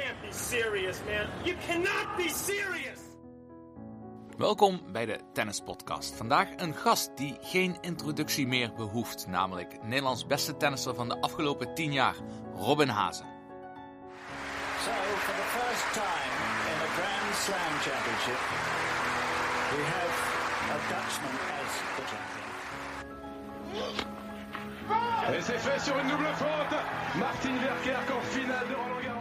can't be serious, man. You cannot be serious. Welkom bij de Tennis Podcast. Vandaag een gast die geen introductie meer behoeft, namelijk Nederlands beste tennisser van de afgelopen 10 jaar, Robin Hazen. So, for the first time in a Grand Slam championship, we have a Dutchman as the champion. Et c'est fait sur une double faute. Martin Verkerk en finale de Roland Garros.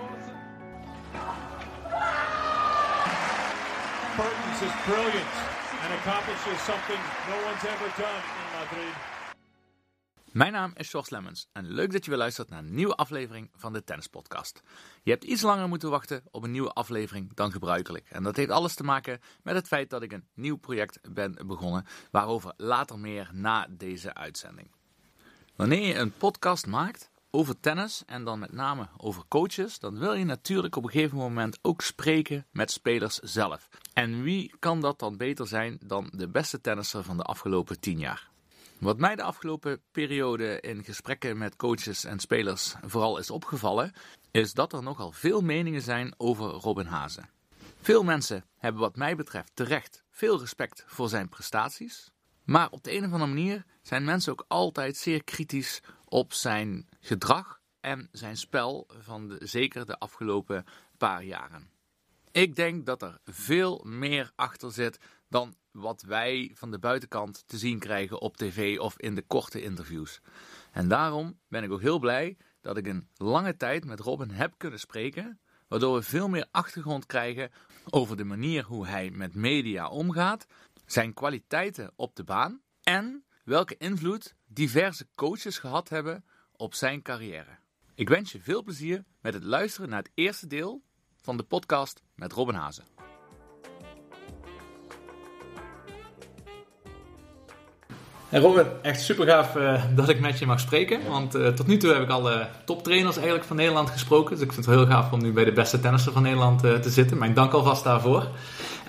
Mertens is brilliant and accomplishes something no one's ever done in Madrid. Mijn naam is George Lemmens en leuk dat je weer luistert naar een nieuwe aflevering van de Tennis Podcast. Je hebt iets langer moeten wachten op een nieuwe aflevering dan gebruikelijk. En dat heeft alles te maken met het feit dat ik een nieuw project ben begonnen, waarover later meer na deze uitzending. Wanneer je een podcast maakt over tennis en dan met name over coaches, dan wil je natuurlijk op een gegeven moment ook spreken met spelers zelf. En wie kan dat dan beter zijn dan de beste tennisser van de afgelopen 10 jaar? Wat mij de afgelopen periode in gesprekken met coaches en spelers vooral is opgevallen, is dat er nogal veel meningen zijn over Robin Hazen. Veel mensen hebben wat mij betreft terecht veel respect voor zijn prestaties, maar op de een of andere manier zijn mensen ook altijd zeer kritisch op zijn gedrag en zijn spel van zeker de afgelopen paar jaren. Ik denk dat er veel meer achter zit dan wat wij van de buitenkant te zien krijgen op tv of in de korte interviews. En daarom ben ik ook heel blij dat ik een lange tijd met Robin heb kunnen spreken, waardoor we veel meer achtergrond krijgen over de manier hoe hij met media omgaat, zijn kwaliteiten op de baan en welke invloed diverse coaches gehad hebben op zijn carrière. Ik wens je veel plezier met het luisteren naar het eerste deel van de podcast met Robin Hazen. Hey Robin, echt super gaaf uh, dat ik met je mag spreken. Want uh, tot nu toe heb ik alle toptrainers eigenlijk van Nederland gesproken. Dus ik vind het heel gaaf om nu bij de beste tennisser van Nederland uh, te zitten. Mijn dank alvast daarvoor.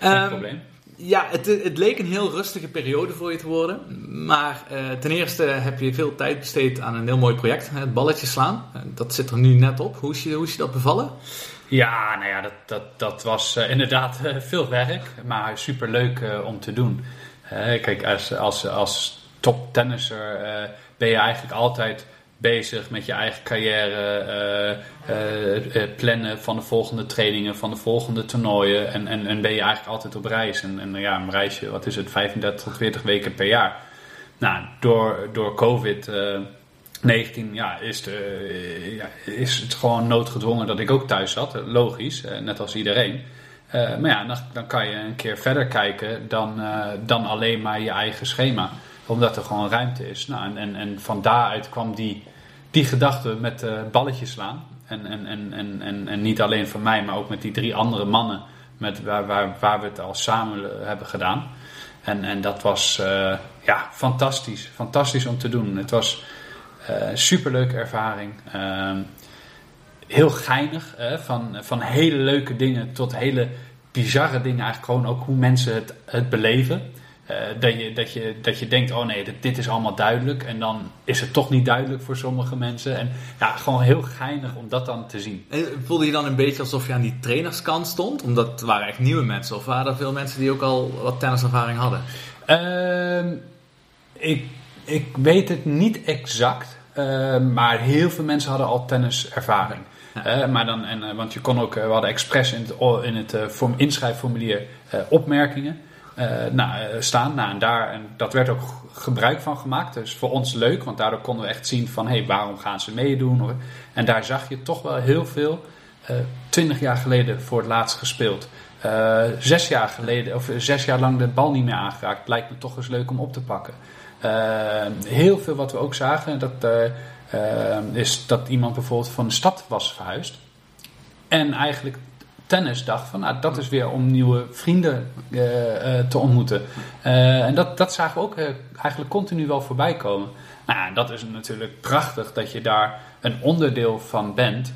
Geen um, probleem. Ja, het, het, leek een heel rustige periode voor je te worden. Maar ten eerste heb je veel tijd besteed aan een heel mooi project. Het balletje slaan. dat zit er nu net op. Hoe is je, hoe is je dat bevallen? Ja, nou ja, dat, dat, dat was inderdaad veel werk. Maar super leuk om te doen. kijk, als, als, als ben je eigenlijk altijd bezig met je eigen carrière, plannen van de volgende trainingen, van de volgende toernooien. En, en, en ben je eigenlijk altijd op reis. En, en ja, een reisje, wat is het, 35 tot 40 weken per jaar. Nou, door, door COVID. 19 ja, is, de, ja, is het gewoon noodgedwongen dat ik ook thuis zat. Logisch, net als iedereen. maar ja, dan, kan je een keer verder kijken dan, dan alleen maar je eigen schema omdat er gewoon ruimte is. Nou, en, en, en van daaruit kwam die, die gedachte met balletjes slaan. En, en, en, en, en, en niet alleen van mij, maar ook met die drie andere mannen met waar, waar, waar we het al samen hebben gedaan. En, en dat was ja, fantastisch. Fantastisch om te doen. Het was superleuke ervaring. Uh, heel geinig. van, van hele leuke dingen tot hele bizarre dingen. Eigenlijk gewoon ook hoe mensen het, het beleven. Uh, dat, je, dat, je, dat je denkt, oh nee, dit, dit, is allemaal duidelijk. En dan is het toch niet duidelijk voor sommige mensen. En ja, gewoon heel geinig om dat dan te zien. En voelde je dan een beetje alsof je aan die trainerskant stond? Omdat het waren echt nieuwe mensen. Of waren er veel mensen die ook al wat tenniservaring hadden? Uh, ik, ik weet het niet exact. Uh, maar heel veel mensen hadden al tenniservaring. Ja. Uh, maar dan, en, want je kon ook, we hadden expres in het, in het form, inschrijfformulier opmerkingen. Uh, nou, staan. Nou, en, daar, en dat werd ook gebruik van gemaakt. Dus voor ons leuk, want daardoor konden we echt zien van hé, hey, waarom gaan ze meedoen? En daar zag je toch wel heel veel. Uh, twintig jaar geleden voor het laatst gespeeld. Uh, zes jaar geleden, of zes jaar lang de bal niet meer aangeraakt. Lijkt me toch eens leuk om op te pakken. Heel veel wat we ook zagen, dat, is dat iemand bijvoorbeeld van de stad was verhuisd. En eigenlijk tennis dacht van nou, dat is weer om nieuwe vrienden te ontmoeten. En dat, dat zagen we ook eigenlijk continu wel voorbij komen. Nou, dat is natuurlijk prachtig dat je daar een onderdeel van bent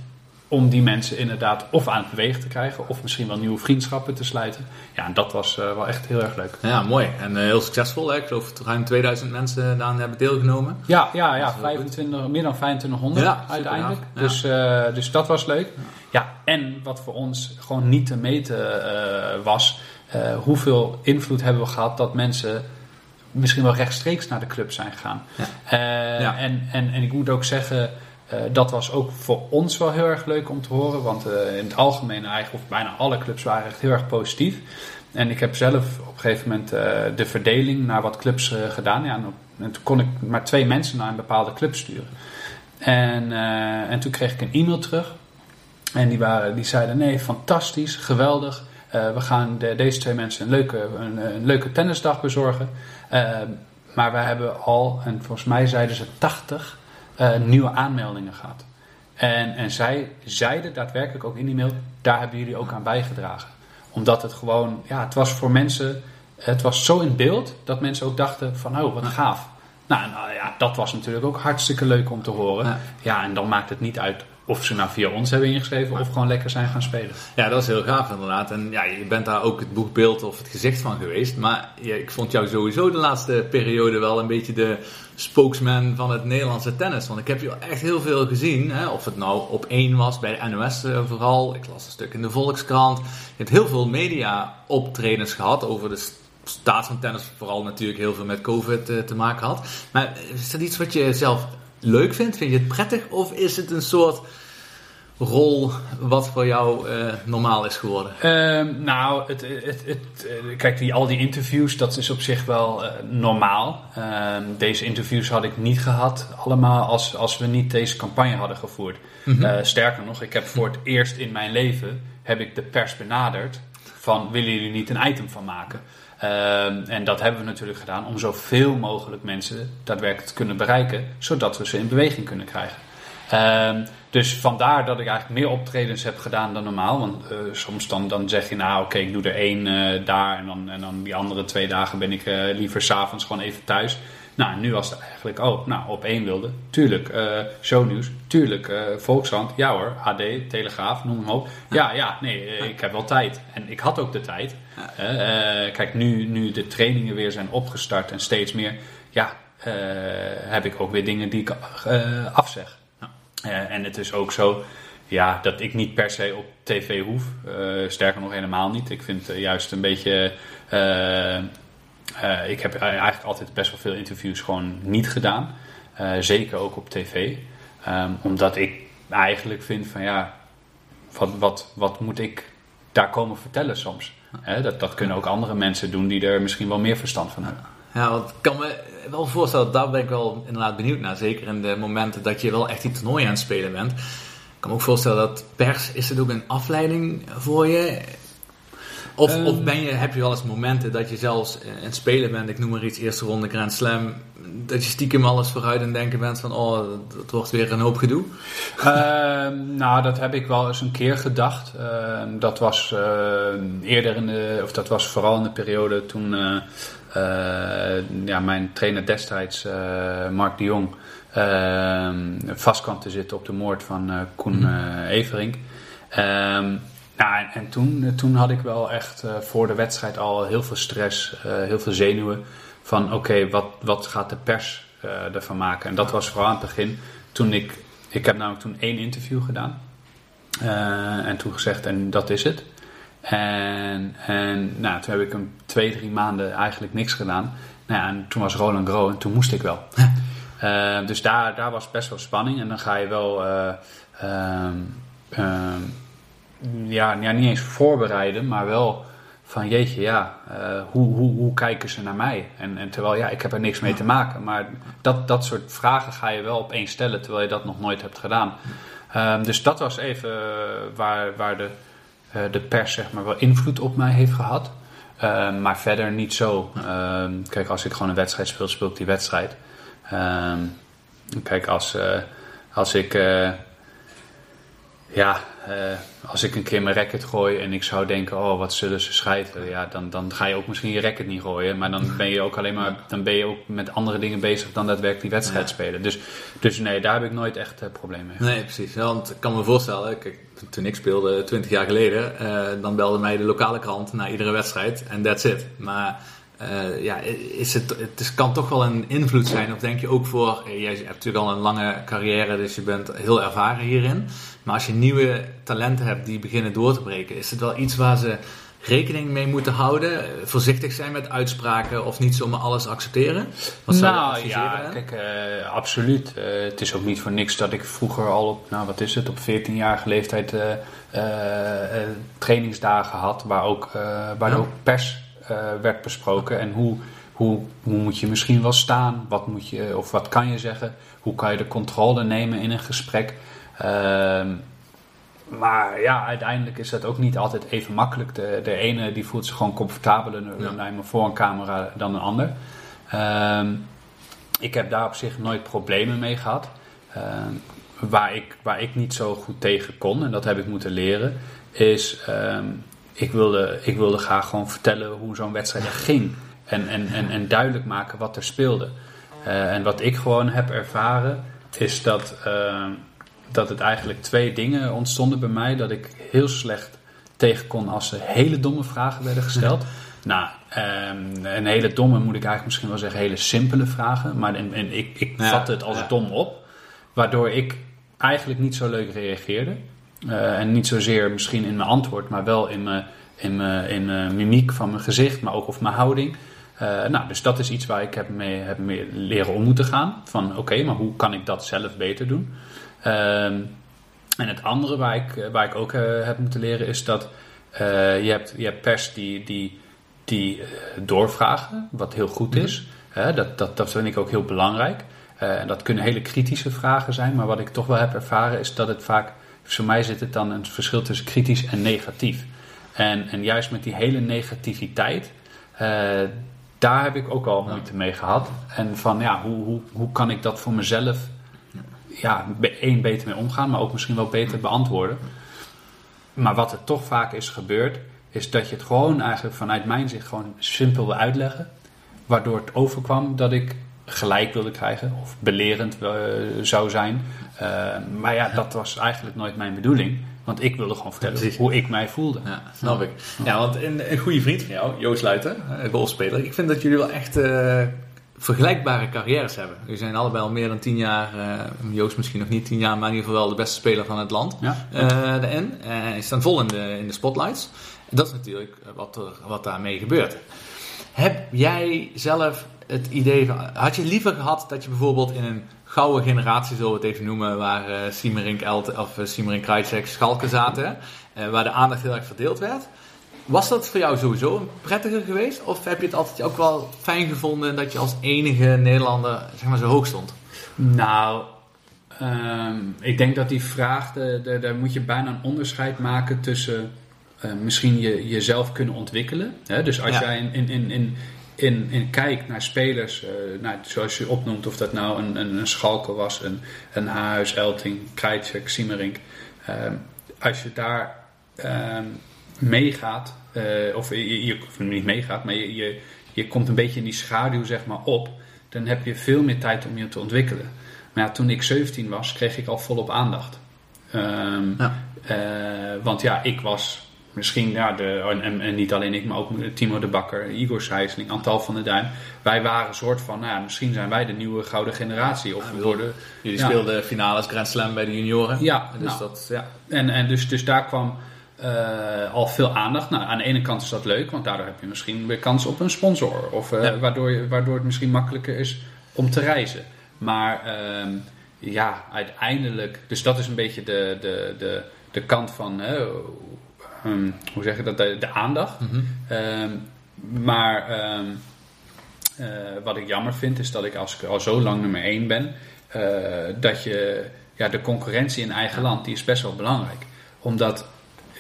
om die mensen inderdaad of aan het bewegen te krijgen, of misschien wel nieuwe vriendschappen te sluiten. Ja, en dat was eh, wel echt heel erg leuk. Ja, mooi. En eh, heel succesvol. Hè? Ik geloof dat ruim 2000 mensen daaraan hebben deelgenomen. Ja, ja, ja Dat is wel 25, meer dan 2500 Ja, super uiteindelijk. Ja. Dus, eh, dus dat was leuk. Ja, en wat voor ons gewoon niet te meten was, hoeveel invloed hebben we gehad dat mensen misschien wel rechtstreeks naar de club zijn gegaan. En, en, en ik moet ook zeggen, eh, dat was ook voor ons wel heel erg leuk om te horen. Want eh, in het algemeen eigenlijk, of bijna alle clubs waren echt heel erg positief. En ik heb zelf op een gegeven moment eh, de verdeling naar wat clubs gedaan. Ja, en, toen kon ik maar twee mensen naar een bepaalde club sturen. En, en toen kreeg ik een e-mail terug. En die, waren, die zeiden: Nee, fantastisch, geweldig. We gaan de- deze twee mensen een leuke, een, een leuke tennisdag bezorgen. Maar wij hebben al, en volgens mij zeiden ze 80 eh, nieuwe aanmeldingen gehad. En, en zij zeiden daadwerkelijk ook in die mail: daar hebben jullie ook aan bijgedragen. Omdat het gewoon, ja, het was voor mensen, het was zo in beeld dat mensen ook dachten: van oh, wat gaaf. Nou, nou ja, dat was natuurlijk ook hartstikke leuk om te horen. Ja. Ja, en dan maakt het niet uit of ze nou via ons hebben ingeschreven of gewoon lekker zijn gaan spelen. Ja, dat is heel gaaf inderdaad. En ja, je bent daar ook het boekbeeld of het gezicht van geweest. Maar ja, ik vond jou sowieso de laatste periode wel een beetje de spokesman van het Nederlandse tennis. Want ik heb je echt heel veel gezien. Hè? Of het nou op één was, bij de NOS eh, vooral. Ik las een stuk in de Volkskrant. Je hebt heel veel media optredens gehad over de st- staat van tennis. Vooral natuurlijk heel veel met COVID eh, te maken had. Maar is dat iets wat je zelf leuk vindt? Vind je het prettig? Of is het een soort rol wat voor jou eh, normaal is geworden? Ehm, nou, het, het, het, eh, kijk, die, al die interviews, dat is op zich wel eh, normaal. Ehm, deze interviews had ik niet gehad, allemaal als, als we niet deze campagne hadden gevoerd. Eh, sterker nog, ik heb voor het eerst in mijn leven heb ik de pers benaderd van willen jullie niet een item van maken? Ehm, en dat hebben we natuurlijk gedaan om zoveel mogelijk mensen daadwerkelijk te kunnen bereiken, zodat we ze in beweging kunnen krijgen. Ehm, dus vandaar dat ik eigenlijk meer optredens heb gedaan dan normaal. Want eh, soms dan, dan zeg je, nou oké, ik doe er één eh, daar en dan, en dan die andere twee dagen ben ik eh, liever s'avonds gewoon even thuis. Nou, nu was het eigenlijk, oh, nou, op één wilde. Tuurlijk, eh shownieuws. Tuurlijk, eh Volkshand. Ja hoor, AD, Telegraaf, noem hem op. Ja, ja, nee, eh, ik heb wel tijd. En ik had ook de tijd. Kijk, nu, nu de trainingen weer zijn opgestart en steeds meer, ja, heb ik ook weer dingen die ik afzeg. En het is ook zo ja, dat ik niet per se op tv hoef. Sterker nog helemaal niet. Ik vind juist een beetje. Eh, ik heb eigenlijk altijd best wel veel interviews gewoon niet gedaan. Eh, zeker ook op tv. Ehm, omdat ik eigenlijk vind van ja, wat, wat, wat moet ik daar komen vertellen soms? Hè, dat, dat kunnen ook andere mensen doen die er misschien wel meer verstand van hebben. Ja, want ik kan me wel voorstellen, daar ben ik wel inderdaad benieuwd naar. Zeker in de momenten dat je wel echt die toernooi aan het spelen bent. Ik kan me ook voorstellen dat pers, is het ook een afleiding voor je? Of, Ehm. of ben je, heb je wel eens momenten dat je zelfs in het spelen bent, ik noem maar iets, eerste ronde Grand Slam, dat je stiekem alles vooruit en denken bent van, oh, dat wordt weer een hoop gedoe? Ehm, nou, dat heb ik wel eens een keer gedacht. Ehm, dat was eh, eerder in de, of dat was vooral in de periode toen eh, eh, ja, mijn trainer destijds, eh, Mark de Jong, vast kwam te zitten op de moord van eh, Koen eh, Everink. Nou, en, en toen, toen had ik wel echt eh, voor de wedstrijd al heel veel stress, eh, heel veel zenuwen. Van oké, wat, wat gaat de pers eh, ervan maken? En dat was vooral aan het begin. Toen ik, ik heb namelijk toen één interview gedaan. En toen gezegd, en dat is het. En, en nou, toen heb ik een twee, drie maanden eigenlijk niks gedaan. Nou ja, en toen was Roland Gros en toen moest ik wel. Dus daar, daar was best wel spanning. En dan ga je wel... eh, ehm, ehm, ja, ja, niet eens voorbereiden, maar wel van jeetje, ja, eh, hoe, hoe, hoe kijken ze naar mij? En, en terwijl, ja, ik heb er niks mee te maken. Maar dat, dat soort vragen ga je wel opeens stellen, terwijl je dat nog nooit hebt gedaan. Ehm, dus dat was even eh, waar, waar de, eh, de pers zeg maar wel invloed op mij heeft gehad. Ehm, maar verder niet zo. Ehm, kijk, als ik gewoon een wedstrijd speel, speel ik die wedstrijd. Kijk, als, als ik... ja, eh, als ik een keer mijn racket gooi en ik zou denken, oh wat zullen ze schijten, ja, dan, dan ga je ook misschien je racket niet gooien. Maar dan ben je ook alleen maar, dan ben je ook met andere dingen bezig dan daadwerkelijk die wedstrijd spelen. Dus, dus nee, daar heb ik nooit echt uh, problemen mee. Nee, precies. Want ik kan me voorstellen, kijk, toen ik speelde 20 jaar geleden, uh, dan belde mij de lokale krant na iedere wedstrijd en that's it. Maar uh, ja, is het, het is, kan toch wel een invloed zijn. Of denk je ook voor, jij hebt natuurlijk al een lange carrière, dus je bent heel ervaren hierin. Maar als je nieuwe talenten hebt die beginnen door te breken, is het wel iets waar ze rekening mee moeten houden? Voorzichtig zijn met uitspraken of niet zomaar alles accepteren? Wat nou ja, kijk, uh, absoluut. Uh, het is ook niet voor niks dat ik vroeger al op, nou wat is het, op 14-jarige leeftijd uh, trainingsdagen had, waar ook, waar ja. ook pers werd besproken. En hoe, hoe, hoe moet je misschien wel staan? Wat moet je, of wat kan je zeggen? Hoe kan je de controle nemen in een gesprek? Uh, maar ja, uiteindelijk is dat ook niet altijd even makkelijk. De, de ene die voelt zich gewoon comfortabeler ja. voor een camera dan een ander. Uh, ik heb daar op zich nooit problemen mee gehad. Uh, waar, ik, waar ik niet zo goed tegen kon, en dat heb ik moeten leren, is ehm, ik, wilde, ik wilde graag gewoon vertellen hoe zo'n wedstrijd ging. En, en, en, en duidelijk maken wat er speelde. Uh, en wat ik gewoon heb ervaren, is dat ehm, dat het eigenlijk twee dingen ontstonden bij mij. Dat ik heel slecht tegen kon als er hele domme vragen werden gesteld. nou, um, een hele domme moet ik eigenlijk misschien wel zeggen, hele simpele vragen. Maar en, en ik, ik ja, vatte het als ja. dom op. Waardoor ik eigenlijk niet zo leuk reageerde. Uh, en niet zozeer misschien in mijn antwoord, maar wel in mijn, in mijn, in mijn mimiek van mijn gezicht, maar ook of mijn houding. Uh, nou, dus dat is iets waar ik heb mee, heb mee leren om moeten gaan. Van oké, okay, maar hoe kan ik dat zelf beter doen? Um, en het andere waar ik, waar ik ook uh, heb moeten leren is dat je, hebt, je hebt pers die, die, die doorvragen, wat heel goed is. Mm-hmm. dat, dat, dat vind ik ook heel belangrijk. en dat kunnen hele kritische vragen zijn, maar wat ik toch wel heb ervaren is dat het vaak, voor mij zit het dan een verschil tussen kritisch en negatief. En, en juist met die hele negativiteit, daar heb ik ook al moeite mee gehad. En van ja, hoe, hoe, hoe kan ik dat voor mezelf ja, één beter mee omgaan, maar ook misschien wel beter beantwoorden. Maar wat er toch vaak is gebeurd, is dat je het gewoon eigenlijk vanuit mijn zicht gewoon simpel wil uitleggen. Waardoor het overkwam dat ik gelijk wilde krijgen of belerend uh, zou zijn. Uh, maar ja, dat was eigenlijk nooit mijn bedoeling. Want ik wilde gewoon vertellen hoe ik mij voelde. Ja, snap ik. Ja, want een, een goede vriend van jou, Joost Luiten, golfspeler. Ik vind dat jullie wel echt uh, vergelijkbare carrières hebben. We zijn allebei al meer dan tien jaar, Joost misschien nog niet tien jaar, maar in ieder geval wel de beste speler van het land. Ja. Uh, en hij staat vol in de, in de spotlights. En dat is natuurlijk wat, er, wat daarmee gebeurt. Heb jij zelf het idee van, had je liever gehad dat je bijvoorbeeld in een gouden generatie, zullen we het even noemen, waar uh, Siemerink, Elt, of uh, Siemerink Krajcek, Schalke zaten, uh, waar de aandacht heel erg verdeeld werd? Was dat voor jou sowieso prettiger geweest? Of heb je het altijd ook wel fijn gevonden dat je als enige Nederlander zeg maar, zo hoog stond? Nou, um, ik denk dat die vraag, de, de, daar moet je bijna een onderscheid maken tussen uh, misschien je, jezelf kunnen ontwikkelen. Hè? Dus als ja. jij in, in, in, in, in, in kijkt naar spelers, uh, nou, zoals je opnoemt, of dat nou een, een, een Schalke was, een, een Haarhuis, Elting, Krajcek, Siemerink. Um, als je daar... Um, meegaat, uh, of je, je, niet meegaat, maar je, je, je komt een beetje in die schaduw zeg maar op, dan heb je veel meer tijd om je te ontwikkelen. Maar ja, toen ik 17 was, kreeg ik al volop aandacht. Um, ja. Uh, want ja, ik was misschien, ja, de, en, en, niet alleen ik, maar ook Timo de Bakker, Igor Sijsling, Antal van der Duin. Wij waren een soort van, nou ja, misschien zijn wij de nieuwe gouden generatie. Of ja, worden, jullie ja. speelden finales Grand Slam bij de junioren. Ja, dus nou, dat, ja. En, en dus, dus daar kwam uh, al veel aandacht. Nou, aan de ene kant is dat leuk, want daardoor heb je misschien weer kans op een sponsor. Of uh, ja. waardoor, je, waardoor het misschien makkelijker is om te reizen. Maar uh, ja, uiteindelijk. Dus dat is een beetje de, de, de, de kant van. Um, hoe zeg je dat? De, de aandacht. Mm -hmm. maar uh, wat ik jammer vind, is dat ik als ik al zo lang nummer 1 ben. eh, dat je. Ja, de concurrentie in eigen land, die is best wel belangrijk. Omdat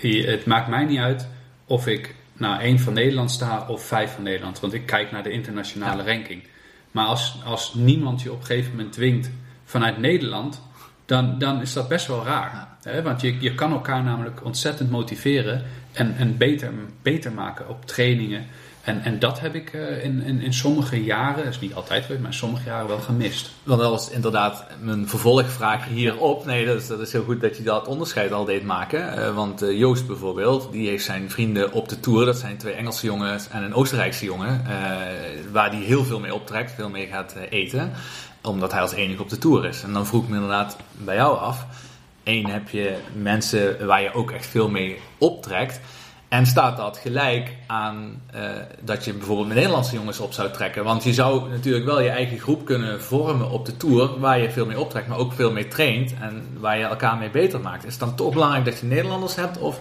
het maakt mij niet uit of ik nou één van Nederland sta of vijf van Nederland. Want ik kijk naar de internationale ja. ranking. Maar als, als niemand je op een gegeven moment dwingt vanuit Nederland dan, dan is dat best wel raar. Want je, je kan elkaar namelijk ontzettend motiveren en, en beter, beter maken op trainingen. En, en dat heb ik eh, in, in, in sommige jaren, is niet altijd maar in sommige jaren wel gemist. Want dat was inderdaad mijn vervolgvraag hierop. Nee, dat is, dat is heel goed dat je dat onderscheid al deed maken. Eh, want eh, Joost bijvoorbeeld, die heeft zijn vrienden op de tour. Dat zijn twee Engelse jongens en een Oostenrijkse jongen. waar die heel veel mee optrekt, veel mee gaat eten. Omdat hij als enige op de tour is. En dan vroeg ik me inderdaad bij jou af. Eén, heb je mensen waar je ook echt veel mee optrekt. En staat dat gelijk aan eh, dat je bijvoorbeeld met Nederlandse jongens op zou trekken? Want je zou natuurlijk wel je eigen groep kunnen vormen op de tour, waar je veel mee optrekt, maar ook veel mee traint en waar je elkaar mee beter maakt. Is het dan toch belangrijk dat je Nederlanders hebt of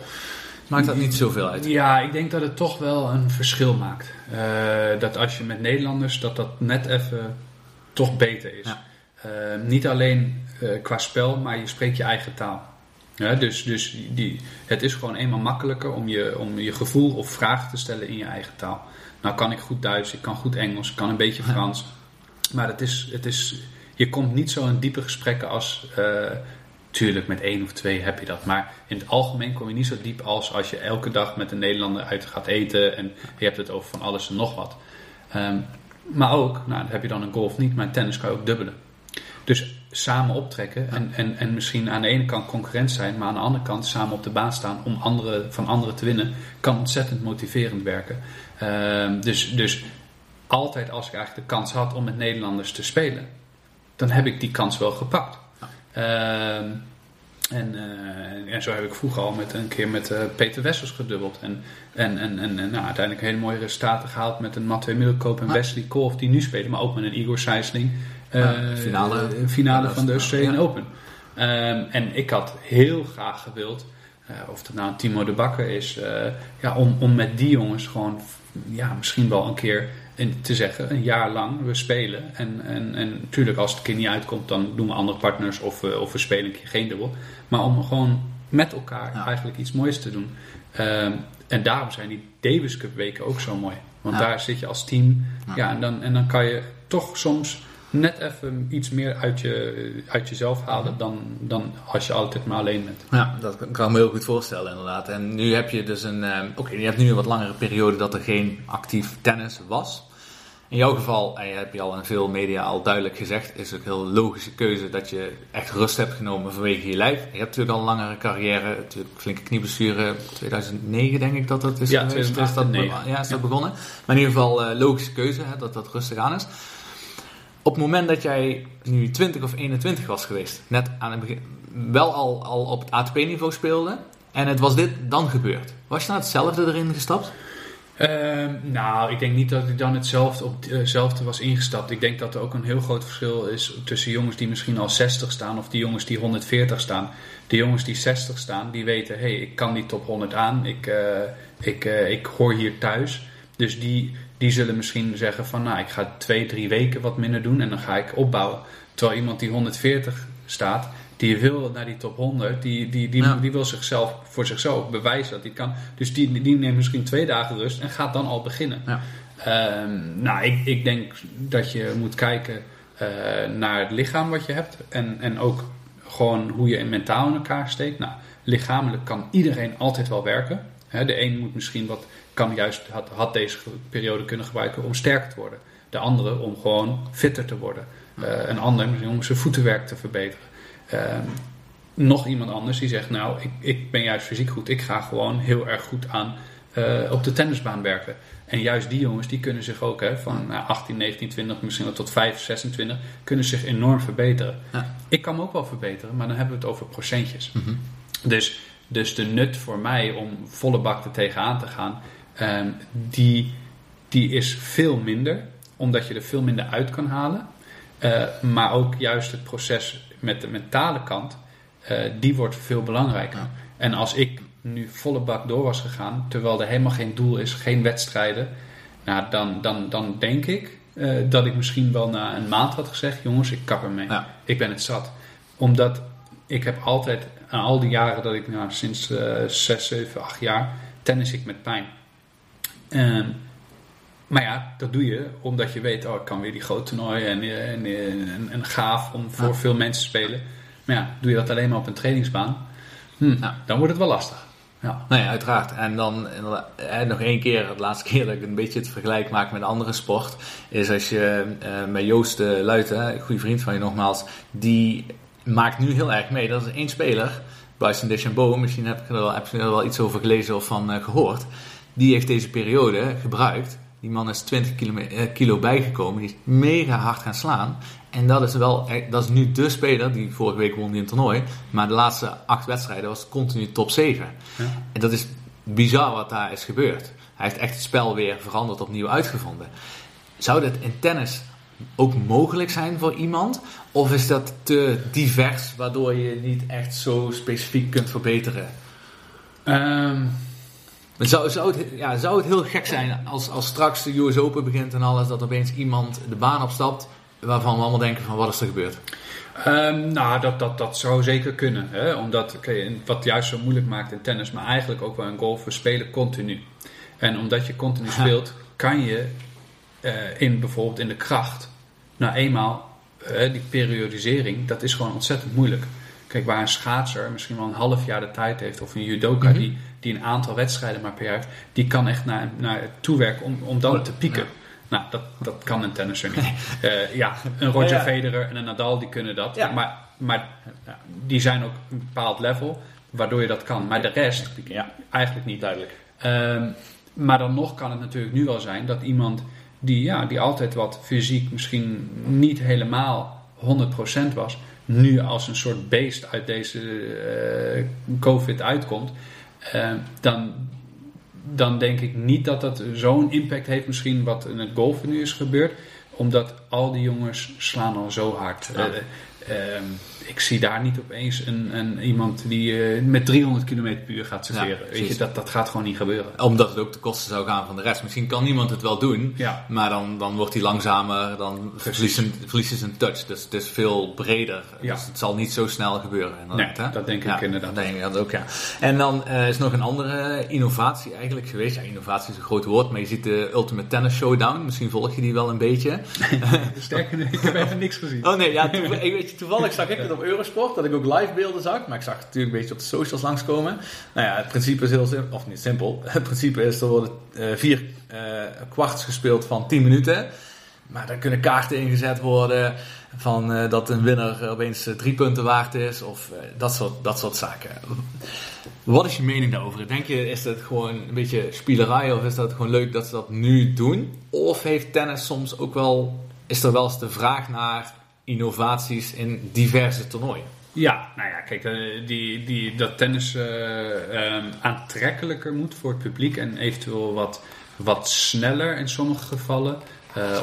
maakt dat niet zoveel uit? Ja, ik denk dat het toch wel een verschil maakt. Eh, dat als je met Nederlanders, dat dat net even toch beter is. Ja. Eh, niet alleen qua spel, maar je spreekt je eigen taal. Ja, dus dus die, het is gewoon eenmaal makkelijker om je, om je gevoel of vragen te stellen in je eigen taal. Nou kan ik goed Duits, ik kan goed Engels, ik kan een beetje Frans. Maar het is, het is, je komt niet zo in diepe gesprekken als... eh, tuurlijk, met één of twee heb je dat. Maar in het algemeen kom je niet zo diep als als je elke dag met een Nederlander uit gaat eten. En je hebt het over van alles en nog wat. Ehm, maar ook, nou heb je dan een golf niet, maar tennis kan je ook dubbelen. Dus samen optrekken en, en, en misschien aan de ene kant concurrent zijn, maar aan de andere kant samen op de baan staan om anderen, van anderen te winnen, kan ontzettend motiverend werken. Ehm, dus, dus altijd als ik eigenlijk de kans had om met Nederlanders te spelen, dan heb ik die kans wel gepakt. Ehm, en, eh, en zo heb ik vroeger al met, een keer met eh, Peter Wessels gedubbeld. En, en, en, en, en, nou, uiteindelijk hele mooie resultaten gehaald met een Mathieu Middelkoop en Wesley Kolf die nu spelen. Maar ook met een Igor Sijsling. Eh, Ja, finale. eh, finale van de Ja. Australian Open. Ehm, en ik had heel graag gewild, eh, of dat nou een Timo de Bakker is, ja, om, om met die jongens gewoon ja, misschien wel een keer in, te zeggen, een jaar lang, we spelen. En, en, en natuurlijk als het een keer niet uitkomt, dan doen we andere partners of, we- of we spelen een keer geen dubbel. Maar om gewoon met elkaar Ja. eigenlijk iets moois te doen. Ehm, en daarom zijn die Davis Cup weken ook zo mooi. Want Ja. daar zit je als team. Ja. Ja. en, dan, en dan kan je toch soms net even iets meer uit, je, uit jezelf halen dan, dan als je altijd maar alleen bent. Ja, dat kan ik me heel goed voorstellen inderdaad. En nu heb je dus een, ehm, oké, je hebt nu een wat langere periode dat er geen actief tennis was. In jouw geval, en je hebt je al in veel media al duidelijk gezegd, is het ook een heel logische keuze dat je echt rust hebt genomen vanwege je lijf. Je hebt natuurlijk al een langere carrière, natuurlijk flinke knieblessure, 2009 denk ik dat dat is Ja, geweest. 2008 is dat, en be- 2009. ja, is dat begonnen. Maar in ieder geval eh, logische keuze, hè, dat dat rustig aan is. Op het moment dat jij nu 20 of 21 was geweest, net aan het begin, wel al, al op het ATP-niveau speelde, en het was dit dan gebeurd. Was je nou hetzelfde erin gestapt? Ehm, nou, ik denk niet dat ik dan hetzelfde, op, eh, was ingestapt. Ik denk dat er ook een heel groot verschil is tussen jongens die misschien al 60 staan of die jongens die 140 staan. De jongens die 60 staan, die weten, hé, hey, ik kan die top 100 aan, ik, eh, ik, eh, ik hoor hier thuis. Dus die, die zullen misschien zeggen van, nou, ik ga twee, drie weken wat minder doen en dan ga ik opbouwen. Terwijl iemand die 140 staat, die wil naar die top 100, die, die, die, Ja. die wil zichzelf voor zichzelf bewijzen dat hij kan. Dus die, die neemt misschien twee dagen rust en gaat dan al beginnen. Ja. Ehm, nou, ik, ik denk dat je moet kijken eh, naar het lichaam wat je hebt en, en ook gewoon hoe je mentaal in elkaar steekt. Nou, lichamelijk kan iedereen altijd wel werken. Hè, de een moet misschien wat, kan juist, had, had deze periode kunnen gebruiken om sterker te worden. De andere om gewoon fitter te worden. Eh, een ander misschien om zijn voetenwerk te verbeteren. Ehm, nog iemand anders die zegt, nou, ik, ik ben juist fysiek goed. Ik ga gewoon heel erg goed aan eh, op de tennisbaan werken. En juist die jongens, die kunnen zich ook hè, van nou, 18, 19, 20, misschien wel tot 5, 26, kunnen zich enorm verbeteren. Ja. Ik kan me ook wel verbeteren, maar dan hebben we het over procentjes. Dus, dus de nut voor mij om volle bak er tegenaan te gaan, ehm, die, die is veel minder, omdat je er veel minder uit kan halen. Eh, maar ook juist het proces met de mentale kant, eh, die wordt veel belangrijker. Ja. En als ik nu volle bak door was gegaan, terwijl er helemaal geen doel is, geen wedstrijden, nou, dan, dan, dan denk ik eh, dat ik misschien wel na een maand had gezegd: jongens, ik kap ermee. Ja. Ik ben het zat. Omdat ik heb altijd, aan al die jaren dat ik, nou, sinds eh 6, 7, 8 jaar, tennis ik met pijn. Ehm, maar ja, dat doe je omdat je weet, oh, ik kan weer die grote toernooien en, eh, en, en, gaaf om voor veel mensen te spelen. Maar ja, doe je dat alleen maar op een trainingsbaan, hm, Ja. dan wordt het wel lastig. Ja. Nee, uiteraard. En dan eh, nog één keer, de laatste keer dat ik een beetje het vergelijk maak met een andere sport, is als je eh, met Joost uh, Luiten, een goede vriend van je nogmaals, die maakt nu heel erg mee. Dat is één speler, Bryson DeChambeau, misschien heb je er wel, heb je er wel iets over gelezen of van uh, gehoord. Die heeft deze periode gebruikt. Die man is 20 kilo, uh, kilo bijgekomen, die is mega hard gaan slaan. En dat is wel, dat is nu de speler, die vorige week won die een toernooi. Maar de laatste acht wedstrijden was continu top 7. Ja. En dat is bizar wat daar is gebeurd. Hij heeft echt het spel weer veranderd, opnieuw uitgevonden. Zou dat in tennis ook mogelijk zijn voor iemand? Of is dat te divers, waardoor je niet echt zo specifiek kunt verbeteren? Um. Zou, zou, het, ja, zou het heel gek zijn als, als straks de US Open begint en alles, dat opeens iemand de baan opstapt waarvan we allemaal denken van wat is er gebeurd? Um, nou, dat, dat, dat zou zeker kunnen. Hè? Omdat, okay, wat juist zo moeilijk maakt in tennis, maar eigenlijk ook wel in golf, we spelen continu. En omdat je continu speelt, kan je uh, in bijvoorbeeld in de kracht, nou eenmaal, uh, die periodisering, dat is gewoon ontzettend moeilijk. Kijk, waar een schaatser misschien wel een half jaar de tijd heeft, of een judoka Mhm. die, die een aantal wedstrijden maar per jaar heeft, die kan echt naar, naar toewerken om, om dan te pieken. Nou, dat, dat kan een tennisser niet. Uh, ja, een Roger Ja, ja. Federer en een Nadal die kunnen dat. Ja. Maar, maar die zijn ook een bepaald level waardoor je dat kan. Maar de rest Ja, eigenlijk niet. duidelijk. Ehm, maar dan nog kan het natuurlijk nu wel zijn dat iemand die, ja, die altijd wat fysiek misschien niet helemaal 100% was, nu als een soort beest uit deze eh, COVID uitkomt, eh, dan, dan denk ik niet dat dat zo'n impact heeft, misschien wat in het golfen nu is gebeurd, omdat al die jongens slaan al zo hard. Ja. Eh, ehm, ik zie daar niet opeens een, een, iemand die eh, met 300 km per uur gaat serveren. Weet je, dat, dat gaat gewoon niet gebeuren. Omdat het ook te kosten zou gaan van de rest. Misschien kan niemand het wel doen, Ja. maar dan, dan wordt hij langzamer, dan verliest hij verliest zijn touch. Dus het is veel breder. Ja. Dus het zal niet zo snel gebeuren. Nee, hè? dat denk ik inderdaad. Dat denk ik dat ook, ja. En dan eh, is nog een andere innovatie eigenlijk geweest. Ja, innovatie is een groot woord, maar je ziet de Ultimate Tennis Showdown. Misschien volg je die wel een beetje. Sterker ik heb even niks gezien. Oh nee, ja, ik weet toevallig zag ik het op Eurosport, dat ik ook live beelden zag. Maar ik zag het natuurlijk een beetje op de socials langskomen. Nou ja, het principe is heel simpel, of niet simpel. Het principe is, er worden eh, vier eh, kwarts gespeeld van 10 minuten. Maar dan kunnen kaarten ingezet worden van eh, dat een winnaar opeens drie punten waard is. Of dat, soort, dat soort zaken. Wat is je mening daarover? Denk je, is dat gewoon een beetje spielerij of is dat gewoon leuk dat ze dat nu doen? Of heeft tennis soms ook wel, is er wel eens de vraag naar innovaties in diverse toernooien. Ja, nou ja, kijk, eh, die, die, dat tennis eh, eh, aantrekkelijker moet voor het publiek en eventueel wat, wat sneller in sommige gevallen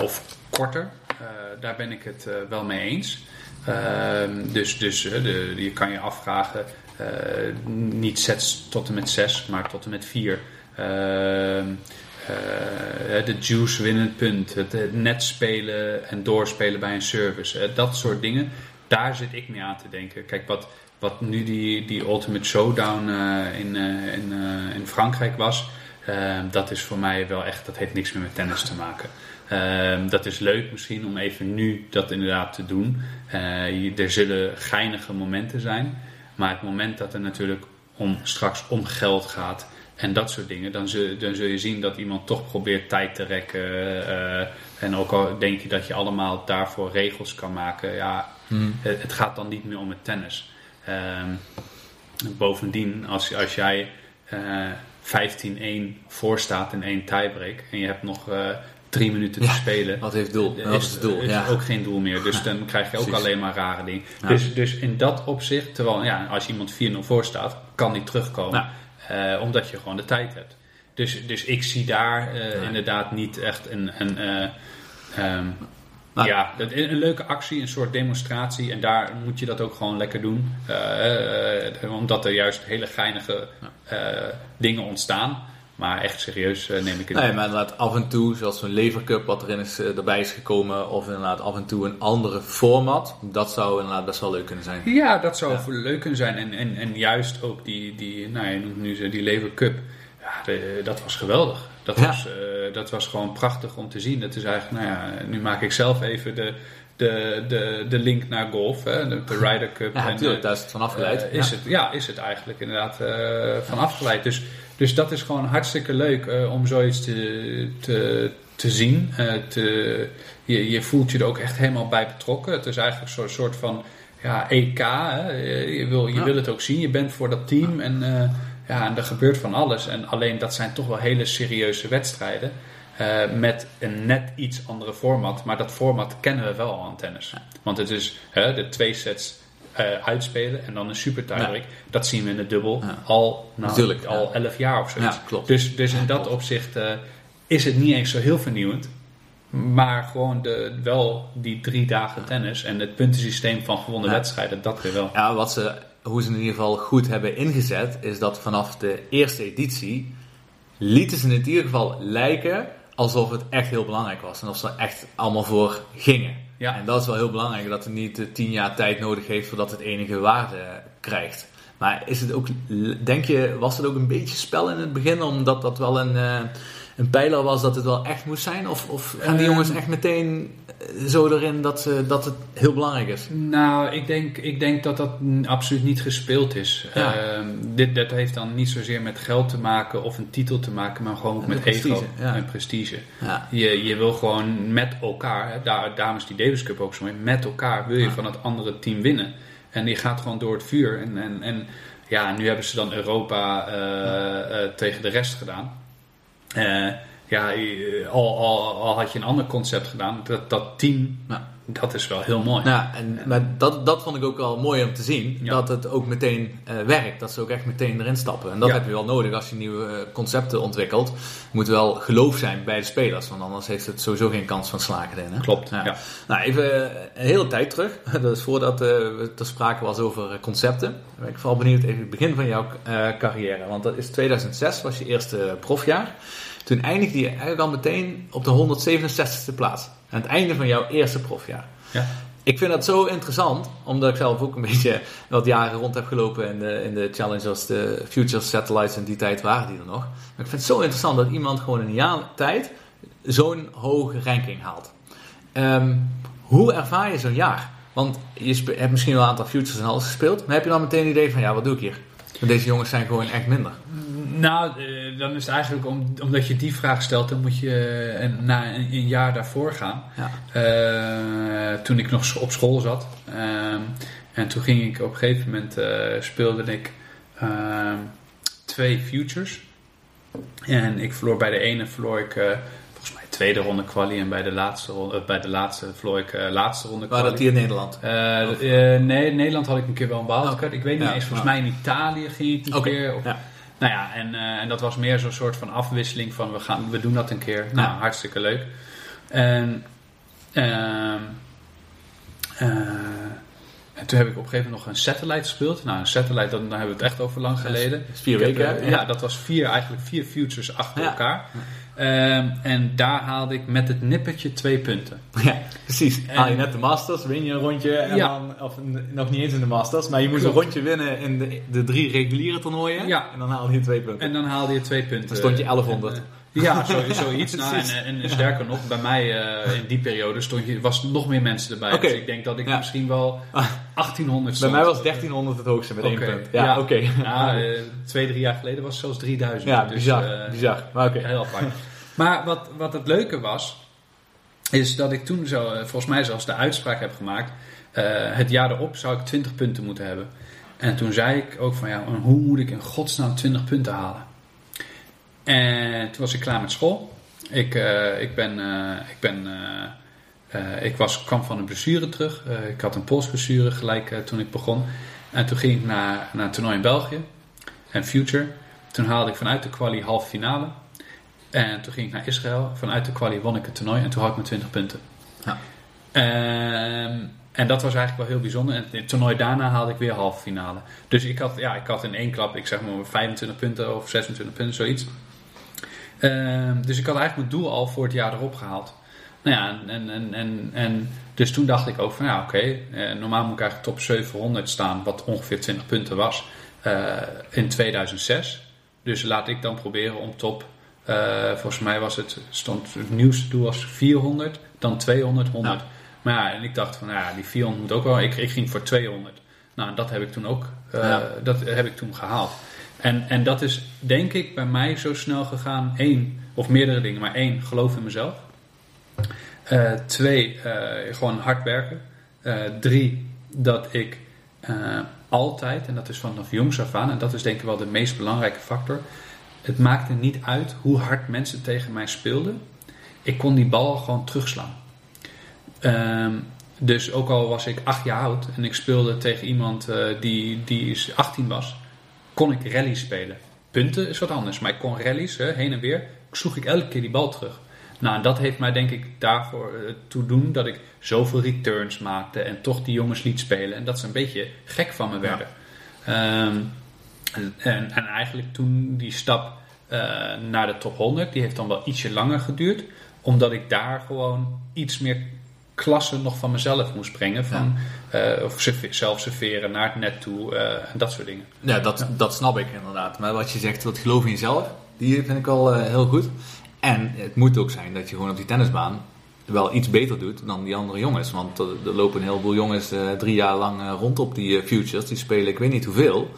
of korter. Daar ben ik het wel mee eens. Ehm, dus dus de, je kan je afvragen, niet sets tot en met zes, maar tot en met vier. Ehm, de juice winnend punt, het, net spelen en doorspelen bij een service, eh, dat soort dingen. Daar zit ik mee aan te denken. Kijk, wat, wat nu die, die Ultimate Showdown eh, in, eh, in, eh, in Frankrijk was, eh, dat is voor mij wel echt, dat heeft niks meer met tennis te maken. Dat is leuk misschien om even nu dat inderdaad te doen. Eh, er zullen geinige momenten zijn. Maar het moment dat er natuurlijk om, straks om geld gaat en dat soort dingen, dan zul, dan zul je zien dat iemand toch probeert tijd te rekken. eh, en ook al denk je dat je allemaal daarvoor regels kan maken, ja, het, het gaat dan niet meer om het tennis. Ehm, bovendien, als, als jij eh 15-1 voorstaat in één tiebreak en je hebt nog eh, drie minuten te Ja, spelen, Wat heeft doel? is, Wat is het doel? is Ja. ook geen doel meer. Dus dan krijg je ook precies. alleen maar rare dingen. Ja. Dus, dus in dat opzicht, terwijl ja, als iemand 4-0 voor staat, kan die terugkomen. Eh, omdat je gewoon de tijd hebt. Dus, dus ik zie daar eh, inderdaad niet echt een. een eh, ehm, ja, een, een leuke actie, een soort demonstratie. En daar moet je dat ook gewoon lekker doen. Omdat er juist hele geinige dingen ontstaan. Maar echt serieus eh, neem ik het Nee, niet. maar inderdaad af en toe, zoals zo'n levercup wat erin is, eh, erbij is gekomen, of inderdaad af en toe een andere format, dat zou inderdaad best wel leuk kunnen zijn. Ja, dat zou leuk kunnen zijn. En, en, en juist ook die, die nou, je noemt nu zo die Lever Cup. Ja, de- dat was geweldig. Dat, Ja. was, eh, dat was gewoon prachtig om te zien. Dat is eigenlijk, nou ja, nu maak ik zelf even de, de, de, de link naar golf, hè, de, de Ryder Cup. Ja, natuurlijk, daar is het van afgeleid. is ja. het, ja, is het eigenlijk inderdaad eh, van afgeleid. Dus, dus dat is gewoon hartstikke leuk eh, om zoiets te, te, te zien. Eh, te, je, je voelt je er ook echt helemaal bij betrokken. Het is eigenlijk een soort, van ja, EK. Hè. Je, wil, je Ja. wil het ook zien. Je bent voor dat team en, eh, ja, en er gebeurt van alles. En alleen dat zijn toch wel hele serieuze wedstrijden. met een net iets andere format. Maar dat format kennen we wel al aan tennis. Want het is hè, de twee sets eh, uitspelen en dan een super tiebreak. Dat zien we in de dubbel Ja. al, nou, Natuurlijk, al elf jaar of zoiets. Ja, klopt. Dus, dus in dat opzicht eh, is het niet eens zo heel vernieuwend. Maar gewoon de, wel die drie dagen tennis en het puntensysteem van gewonnen wedstrijden, dat weer wel. Ja, wat ze, hoe ze in ieder geval goed hebben ingezet, is dat vanaf de eerste editie lieten ze in ieder geval lijken alsof het echt heel belangrijk was. En of ze er echt allemaal voor gingen. Ja. En dat is wel heel belangrijk, dat het niet eh, tien jaar tijd nodig heeft voordat het enige waarde krijgt. Maar is het ook, denk je, was het ook een beetje spel in het begin, omdat dat wel een, eh, een pijler was dat het wel echt moest zijn? Of, of gaan die Ehm. jongens echt meteen eh, zo erin dat, ze, dat het heel belangrijk is? Nou, ik denk, ik denk dat dat absoluut niet gespeeld is. Ja. Ehm, dit, dat heeft dan niet zozeer met geld te maken of een titel te maken, maar gewoon ook met prestige, ego ja. en prestige. Ja. Je, je wil gewoon met elkaar, hè, daar, daarom is die Davis Cup ook zo mee, met elkaar wil je van het andere team winnen. En die gaat gewoon door het vuur. En, en, en ja, nu hebben ze dan Europa eh, eh, tegen de rest gedaan. Eh, ja, eh, al, al, had je een ander concept gedaan, dat, dat team. Dat is wel heel mooi. Ja, en, maar dat, dat vond ik ook wel mooi om te zien. Ja. Dat het ook meteen eh, werkt. Dat ze ook echt meteen erin stappen. En dat Ja. heb je wel nodig als je nieuwe eh, concepten ontwikkelt. Er moet wel geloof zijn bij de spelers. Want anders heeft het sowieso geen kans van slagen erin. Hè? Klopt, ja. Nou, even eh, een hele tijd terug. Dat is voordat we ter sprake was over concepten. Ben ik vooral benieuwd even het begin van jouw carrière. Want dat is 2006, was je eerste profjaar. Toen eindigde je eigenlijk al meteen op de 167ste plaats. Aan het einde van jouw eerste profjaar. Ja. Ik vind dat zo interessant, omdat ik zelf ook een beetje wat jaren rond heb gelopen in de, in de challengers, de Future Satellites en die tijd waren die er nog. Maar ik vind het zo interessant dat iemand gewoon in een jaar tijd zo'n hoge ranking haalt. Ehm, hoe ervaar je zo'n jaar? Want je hebt misschien wel een aantal futures en alles gespeeld, maar heb je dan meteen een idee van ja, wat doe ik hier? Want deze jongens zijn gewoon echt minder. Nou, eh, dan is het eigenlijk om, omdat je die vraag stelt, dan moet je eh, een- naar een, een jaar daarvoor gaan. Ja. Eh, toen ik nog op school zat. En toen ging ik op een gegeven moment speelde ik twee futures. En ik verloor bij de ene verloor ik volgens mij tweede ronde kwalie en bij de laatste ronde, bij de laatste verloor ik laatste ronde Waar kwalie. dat hier in Nederland? Nee, in Nederland had ik een keer wel een wildcard. Ik weet niet Ja, eens, volgens mij in Italië ging ik een keer. Of, ja. Nou ja, en, eh, en dat was meer zo'n soort van afwisseling van we, gaan, we doen dat een keer. Nou, Ja. hartstikke leuk. En, ehm, eh, en toen heb ik op een gegeven moment nog een satellite gespeeld. Nou, een satellite, dan, dan hebben we het echt over lang geleden. Vier heb, weken, hè? ja, dat was vier, eigenlijk vier futures achter Ja. elkaar. Ehm, en daar haalde ik met het nippertje twee punten. Ja, precies. En- Haal je net de Masters, win je een rondje. En Ja. dan, of nog niet eens in de Masters, maar je moest Klopt. een rondje winnen in de, de drie reguliere toernooien. Ja. En dan haal je twee punten. En dan haalde je twee punten. Dan stond je 1100. En, eh, ja, zo, zoiets. nou, en, Precies. en, en sterker nog, bij mij eh, in die periode stond je, was nog meer mensen erbij. Dus ik denk dat ik Ja. misschien wel 1800 Bij stond. mij was 1300 het hoogste met één punt. Ja, oké. Ja, eh, twee, drie jaar geleden was het zelfs 3000. Ja, Dus, bizar. eh, bizar. Maar oké. Heel apart. Maar wat, wat het leuke was, is dat ik toen zo, eh, volgens mij zelfs de uitspraak heb gemaakt. eh, het jaar erop zou ik 20 punten moeten hebben. En toen zei ik ook van ja, hoe moet ik in godsnaam 20 punten halen? En toen was ik klaar met school. Ik, eh, ik ben, ik ben ik was, kwam van een blessure terug. Ik had een polsblessure gelijk toen ik begon. En toen ging ik naar, naar een toernooi in België. En Future. Toen haalde ik vanuit de quali halve finale. En toen ging ik naar Israël. Vanuit de quali won ik het toernooi. En toen had ik mijn 20 punten. Ja. Ehm, en dat was eigenlijk wel heel bijzonder. En het toernooi daarna haalde ik weer halve finale. Dus ik had, ja, ik had in één klap, ik zeg maar 25 punten of 26 punten, zoiets. Ehm, dus ik had eigenlijk mijn doel al voor het jaar erop gehaald. Nou ja, en, en, en, en dus toen dacht ik ook van ja, oké, eh, normaal moet ik eigenlijk top 700 staan, wat ongeveer 20 punten was, eh, in 2006. Dus laat ik dan proberen om top, volgens mij was het, stond het nieuwste doel was 400, dan 200, 100. Maar ja, en ik dacht van, ja, die 400 moet ook wel. Ik, ik ging voor 200. Nou, dat heb ik toen ook, eh, Ja. dat heb ik toen gehaald. En, en dat is denk ik bij mij zo snel gegaan. Eén, of meerdere dingen, maar één, geloof in mezelf. Eh, twee, eh, gewoon hard werken. Eh, drie, dat ik eh, altijd, en dat is vanaf jongs af aan, en dat is denk ik wel de meest belangrijke factor. Het maakte niet uit hoe hard mensen tegen mij speelden. Ik kon die bal gewoon terugslaan. Ehm, dus ook al was ik acht jaar oud en ik speelde tegen iemand eh, die, die is 18 was, kon ik rally spelen. Punten is wat anders, maar ik kon rallies hè, heen en weer. Sloeg ik elke keer die bal terug. Nou, en dat heeft mij denk ik daarvoor eh, toe doen dat ik zoveel returns maakte en toch die jongens liet spelen. En dat ze een beetje gek van me werden. Ehm, en, en eigenlijk toen die stap eh, naar de top 100, die heeft dan wel ietsje langer geduurd. Omdat ik daar gewoon iets meer klasse nog van mezelf moest brengen. Van, eh, of zelf serveren naar het net toe eh, en dat soort dingen. Ja, dat, dat snap ik inderdaad. Maar wat je zegt, dat geloof in jezelf, die vind ik al heel goed. En het moet ook zijn dat je gewoon op die tennisbaan wel iets beter doet dan die andere jongens. Want er, er lopen een heleboel jongens drie jaar lang rond op die futures. Die spelen ik weet niet hoeveel.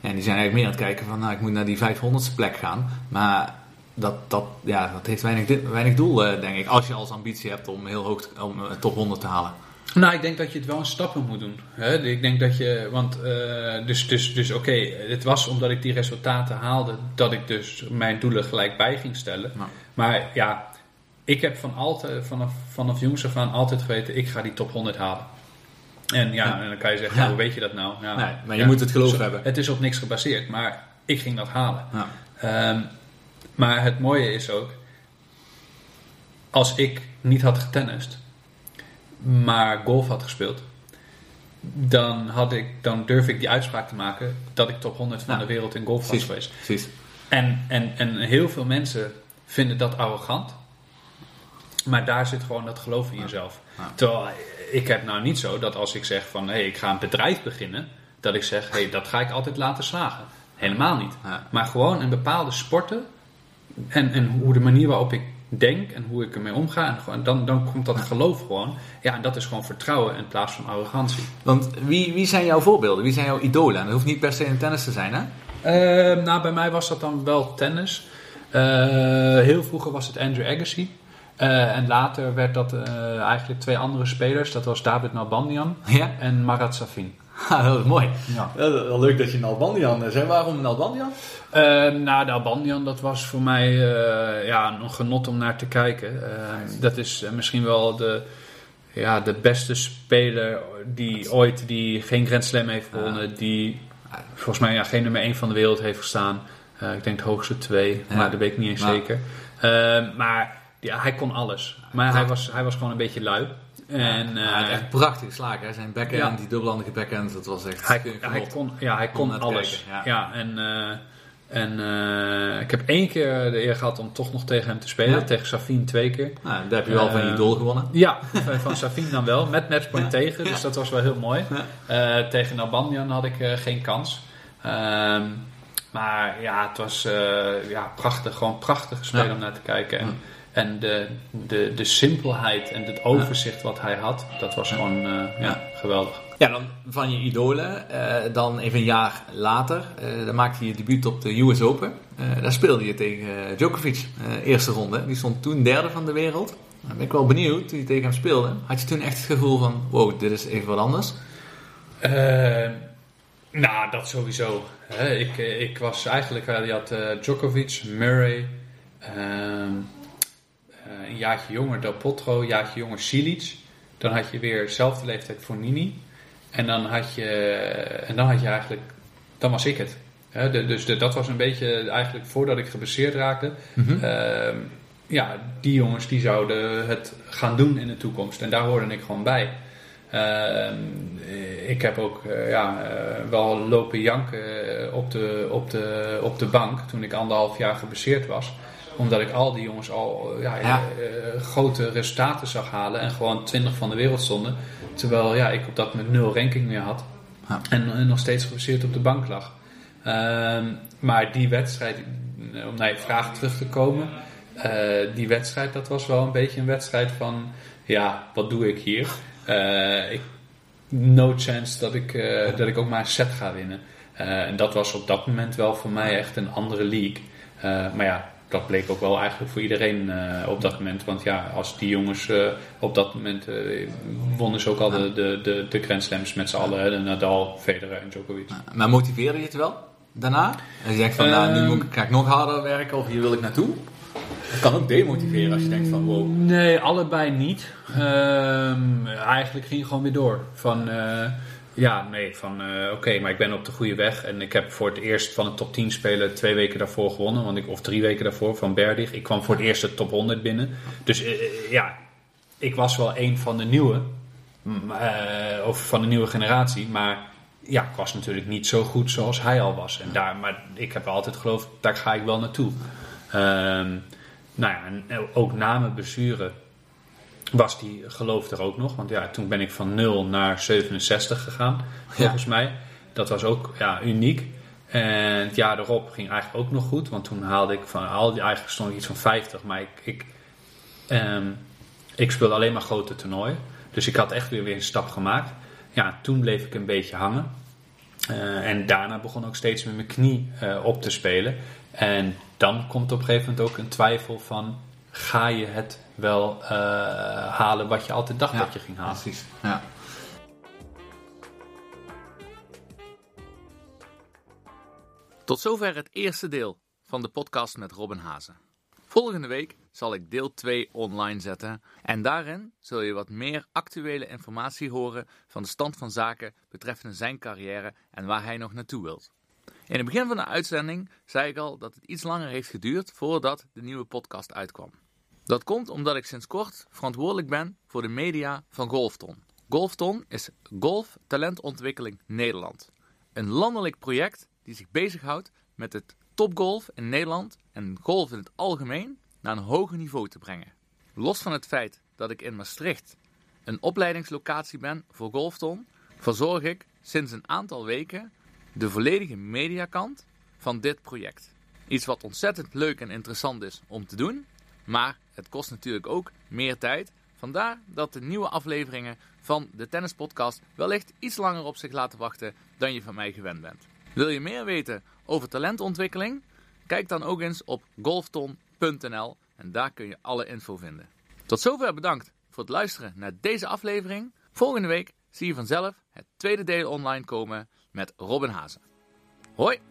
En die zijn eigenlijk meer aan het kijken van, nou, ik moet naar die 500ste plek gaan. Maar dat, dat, ja, dat heeft weinig, weinig doel, eh, denk ik. Als je als ambitie hebt om heel hoog te- om eh, top 100 te halen. Nou, ik denk dat je het wel in stappen moet doen. Hè? Ik denk dat je, want, eh, dus, dus, dus oké, het was omdat ik die resultaten haalde dat ik dus mijn doelen gelijk bij ging stellen. Nou. Maar ja, ik heb van altijd, vanaf, vanaf jongs af aan altijd geweten, ik ga die top 100 halen. En ja, en dan kan je zeggen, hoe weet je dat nou? nou Nee, maar je moet het geloof zo- hebben. Het is op niks gebaseerd, maar ik ging dat halen. Ehm, maar het mooie is ook, als ik niet had getennist, maar golf had gespeeld, dan, had ik, dan durf ik die uitspraak te maken dat ik top 100 van Ja. de wereld in golf was geweest. Precies. En, en, en heel veel mensen vinden dat arrogant. Maar daar zit gewoon dat geloof in jezelf. Ja. Terwijl ik heb nou niet zo dat als ik zeg van hé, hey, ik ga een bedrijf beginnen, dat ik zeg hé, hey, dat ga ik altijd laten slagen. Helemaal niet. Ja. Maar gewoon in bepaalde sporten en, en hoe de manier waarop ik denk en hoe ik ermee omga, en gewoon, dan, dan komt dat geloof gewoon. Ja, en dat is gewoon vertrouwen in plaats van arrogantie. Want wie, wie zijn jouw voorbeelden? Wie zijn jouw idolen? En dat hoeft niet per se in tennis te zijn, hè? Eh, nou, bij mij was dat dan wel tennis. Eh, heel vroeger was het Andrew Agassi. Eh, en later werd dat eh, eigenlijk twee andere spelers. Dat was David Nalbandian Ja? en Marat Safin. Ha, dat is mooi. Ja. Wel leuk dat je Nalbandian zei. Waarom Nalbandian? Eh nou, Nalbandian, dat was voor mij eh, ja, een genot om naar te kijken. Eh, dat is eh, misschien wel de, ja, de beste speler die ooit die geen Grand Slam heeft gewonnen. Die volgens mij ja, geen nummer 1 van de wereld heeft gestaan. Eh, ik denk het hoogste twee, Ja. maar dat weet ik niet eens zeker. Eh, maar ja, hij kon alles. Maar hij was, hij was gewoon een beetje lui. En, hij had eh, echt prachtig slagen. Zijn backhand, Ja. die dubbelhandige backhand, dat was echt hij, hij kon, ja, hij kon alles. kijken, ja. ja. en eh, en eh, ik heb één keer de eer gehad om toch nog tegen hem te spelen. Ja. Tegen Safin twee keer. Nou, daar heb je wel van je idool gewonnen. Ja, van- Safin dan wel. Met matchpoint tegen. Dus dat was wel heel mooi. Tegen Nalbandian had ik geen kans. Ehm, maar ja, het was ja, prachtig. Gewoon prachtig spelen Ja. om naar te kijken. En, Ja. En de, de, de simpelheid en het overzicht wat hij had, dat was gewoon eh, ja, geweldig. Ja, dan van je idolen. eh, dan even een jaar later, eh, dan maakte je je debuut op de US Open. Daar speelde je tegen Djokovic, eerste ronde. Die stond toen derde van de wereld. Dan ben ik wel benieuwd, toen je tegen hem speelde. Had je toen echt het gevoel van, wow, dit is even wat anders? Nou, dat sowieso. Hè. Ik, ik was eigenlijk, je had Djokovic, Murray, ehm, eh, een jaartje jonger Del Potro, een jaartje jonger Silic. Dan had je weer dezelfde leeftijd voor Nini. En dan had je, en dan had je eigenlijk, dan was ik het. De- dus de- dat was een beetje eigenlijk voordat ik geblesseerd raakte. Ehm, ja, die jongens die zouden het gaan doen in de toekomst. En daar hoorde ik gewoon bij. Ehm, eh, ik heb ook eh, ja, eh, wel lopen janken eh, op de, op, de, op de bank toen ik anderhalf jaar geblesseerd was. Omdat ik al die jongens al eh, ja, Ja. eh, grote resultaten zag halen en gewoon 20 van de wereld stonden. Terwijl ja, ik op dat moment nul ranking meer had. Ja. En, en nog steeds geblesseerd op de bank lag. Ehm, maar die wedstrijd, eh, om naar je vraag terug te komen. eh, die wedstrijd, dat was wel een beetje een wedstrijd van... ja, wat doe ik hier? Eh, ik, no chance dat ik, eh, dat ik ook maar een set ga winnen. Eh, en dat was op dat moment wel voor mij echt een andere league. Eh, maar ja, dat bleek ook wel eigenlijk voor iedereen eh, op dat moment. Want ja, als die jongens eh, op dat moment eh, wonnen ze ook al de, de, de, de Grand Slams met z'n allen. De Nadal, Federer en Djokovic. Maar motiveerde je het wel daarna? En je denkt van, nou, nu moet ik, ga ik nog harder werken of hier wil ik naartoe? Het kan ook demotiveren als je denkt van, wow. Nee, allebei niet. Ehm, eigenlijk ging gewoon weer door. Van, eh, ja, nee, van eh, oké, maar ik ben op de goede weg. En ik heb voor het eerst van het top 10 spelen twee weken daarvoor gewonnen. Want ik, of drie weken daarvoor van Berdig. Ik kwam voor het eerst de top 100 binnen. Dus eh, eh, ja, ik was wel een van de nieuwe. eh, of van de nieuwe generatie. Maar ja, ik was natuurlijk niet zo goed zoals hij al was. En daar, maar ik heb altijd geloofd, daar ga ik wel naartoe. Ehm, nou ja, en ook na mijn blessure was die geloof er ook nog. Want ja, toen ben ik van 0 naar 67 gegaan, volgens mij. Dat was ook ja, uniek. En het jaar erop ging eigenlijk ook nog goed. Want toen haalde ik van al die eigenlijk stond ik iets van 50. Maar ik, ik, ehm, ik speelde alleen maar grote toernooien. Dus ik had echt weer, weer een stap gemaakt. Ja, toen bleef ik een beetje hangen. Eh, en daarna begon ook steeds met mijn knie eh, op te spelen. En dan komt op een gegeven moment ook een twijfel van... ga je het wel eh, halen wat je altijd dacht dat je ging halen? Precies, ja. Tot zover het eerste deel van de podcast met Robin Hazen. Volgende week zal ik deel 2 online zetten en daarin zul je wat meer actuele informatie horen van de stand van zaken betreffende zijn carrière en waar hij nog naartoe wilt. In het begin van de uitzending zei ik al dat het iets langer heeft geduurd voordat de nieuwe podcast uitkwam. Dat komt omdat ik sinds kort verantwoordelijk ben voor de media van Golfton. Golfton is Golf Talentontwikkeling Nederland. Een landelijk project die zich bezighoudt met het topgolf in Nederland en golf in het algemeen naar een hoger niveau te brengen. Los van het feit dat ik in Maastricht een opleidingslocatie ben voor Golfton, verzorg ik sinds een aantal weken de volledige mediakant van dit project. Iets wat ontzettend leuk en interessant is om te doen, maar het kost natuurlijk ook meer tijd. Vandaar dat de nieuwe afleveringen van de Tennispodcast wellicht iets langer op zich laten wachten dan je van mij gewend bent. Wil je meer weten over talentontwikkeling? Kijk dan ook eens op golfton.nl en daar kun je alle info vinden. Tot zover bedankt voor het luisteren naar deze aflevering. Volgende week zie je vanzelf het tweede deel online komen met Robin Hazen. Hoi!